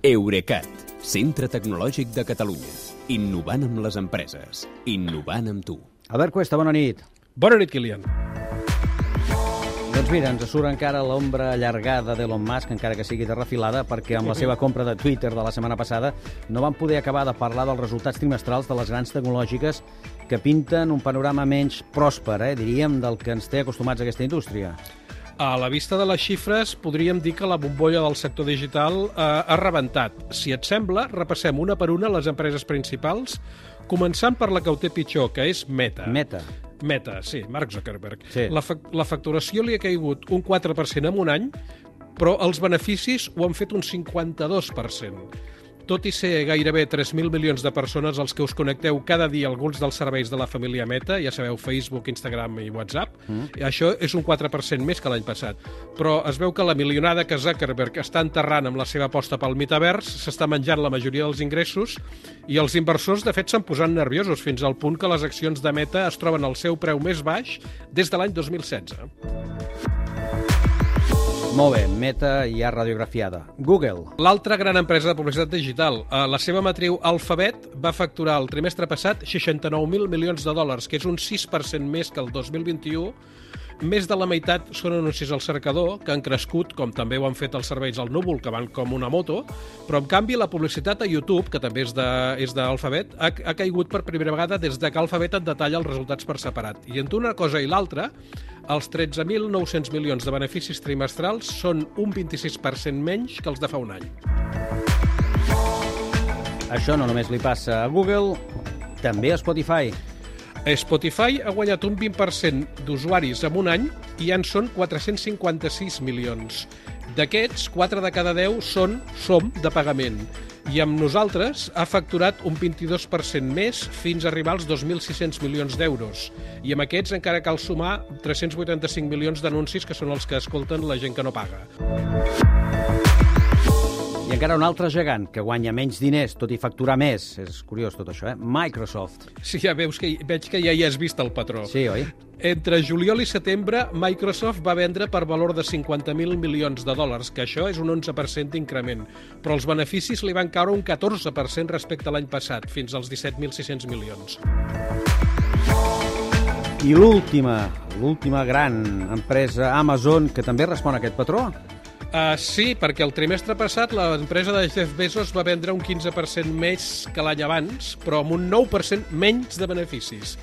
Eurecat, centre tecnològic de Catalunya. Innovant amb les empreses. Innovant amb tu. Albert Cuesta, bona nit. Bona nit, Kilian. Doncs mira, ens surt encara l'ombra allargada d'Elon Musk, encara que sigui de refilada, perquè amb la seva compra de Twitter de la setmana passada no van poder acabar de parlar dels resultats trimestrals de les grans tecnològiques que pinten un panorama menys pròsper, eh, diríem, del que ens té acostumats a aquesta indústria. A la vista de les xifres, podríem dir que la bombolla del sector digital eh, ha rebentat. Si et sembla, repassem una per una les empreses principals, començant per la que ho té pitjor, que és Meta. Meta. Meta, sí, Mark Zuckerberg. Sí. La, fa la facturació li ha caigut un 4% en un any, però els beneficis ho han fet un 52%. Tot i ser gairebé 3.000 milions de persones els que us connecteu cada dia a alguns dels serveis de la família Meta, ja sabeu, Facebook, Instagram i WhatsApp, mm. això és un 4% més que l'any passat. Però es veu que la milionada que Zuckerberg està enterrant amb la seva aposta pel metavers s'està menjant la majoria dels ingressos i els inversors, de fet, s'han posat nerviosos fins al punt que les accions de Meta es troben al seu preu més baix des de l'any 2016. Molt bé, Meta ja radiografiada. Google. L'altra gran empresa de publicitat digital, eh, la seva matriu Alphabet, va facturar el trimestre passat 69.000 milions de dòlars, que és un 6% més que el 2021, més de la meitat són anuncis al cercador, que han crescut, com també ho han fet els serveis al núvol, que van com una moto, però en canvi la publicitat a YouTube, que també és d'Alphabet, ha, ha caigut per primera vegada des de que Alphabet et detalla els resultats per separat. I entre una cosa i l'altra, els 13.900 milions de beneficis trimestrals són un 26% menys que els de fa un any. Això no només li passa a Google, també a Spotify. Spotify ha guanyat un 20% d'usuaris en un any i ja en són 456 milions. D'aquests, 4 de cada 10 són som de pagament i amb nosaltres ha facturat un 22% més fins a arribar als 2.600 milions d'euros. I amb aquests encara cal sumar 385 milions d'anuncis que són els que escolten la gent que no paga. I encara un altre gegant que guanya menys diners, tot i facturar més. És curiós tot això, eh? Microsoft. Sí, ja veus que veig que ja hi has vist el patró. Sí, oi? Entre juliol i setembre, Microsoft va vendre per valor de 50.000 milions de dòlars, que això és un 11% d'increment, però els beneficis li van caure un 14% respecte a l'any passat, fins als 17.600 milions. I l'última, l'última gran empresa, Amazon, que també respon a aquest patró? Uh, sí, perquè el trimestre passat l'empresa de Jeff Bezos va vendre un 15% més que l'any abans, però amb un 9% menys de beneficis.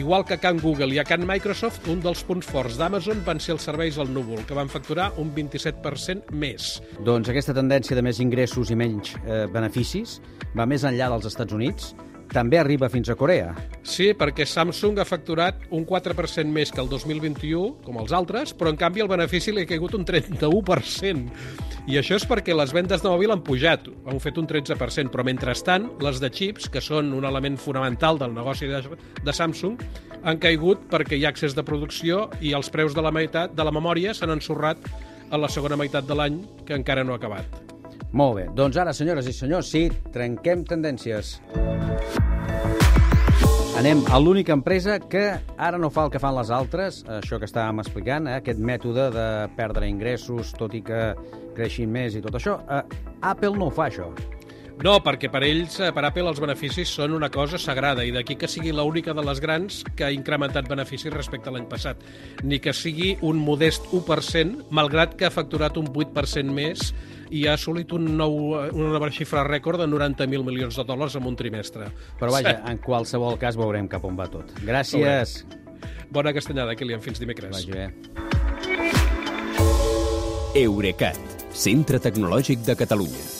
Igual que Can Google i a Can Microsoft, un dels punts forts d'Amazon van ser els serveis al núvol, que van facturar un 27% més. Doncs aquesta tendència de més ingressos i menys eh, beneficis va més enllà dels Estats Units, també arriba fins a Corea. Sí, perquè Samsung ha facturat un 4% més que el 2021, com els altres, però en canvi el benefici li ha caigut un 31%. I això és perquè les vendes de mòbil han pujat, han fet un 13%, però mentrestant les de xips, que són un element fonamental del negoci de, de Samsung, han caigut perquè hi ha accés de producció i els preus de la meitat de la memòria s'han ensorrat a la segona meitat de l'any, que encara no ha acabat. Molt bé. Doncs ara, senyores i senyors, sí, trenquem tendències. Anem a l'única empresa que ara no fa el que fan les altres, això que estàvem explicant, eh, aquest mètode de perdre ingressos, tot i que creixin més i tot això. Eh, Apple no fa, això. No, perquè per ells, eh, per Apple, els beneficis són una cosa sagrada i d'aquí que sigui l'única de les grans que ha incrementat beneficis respecte a l'any passat. Ni que sigui un modest 1%, malgrat que ha facturat un 8% més i ha assolit un nou, una nova xifra rècord de 90.000 milions de dòlars en un trimestre. Però vaja, en qualsevol cas veurem cap on va tot. Gràcies. Bona castanyada, Kilian. Fins dimecres. Vagi bé. Eurecat, centre tecnològic de Catalunya.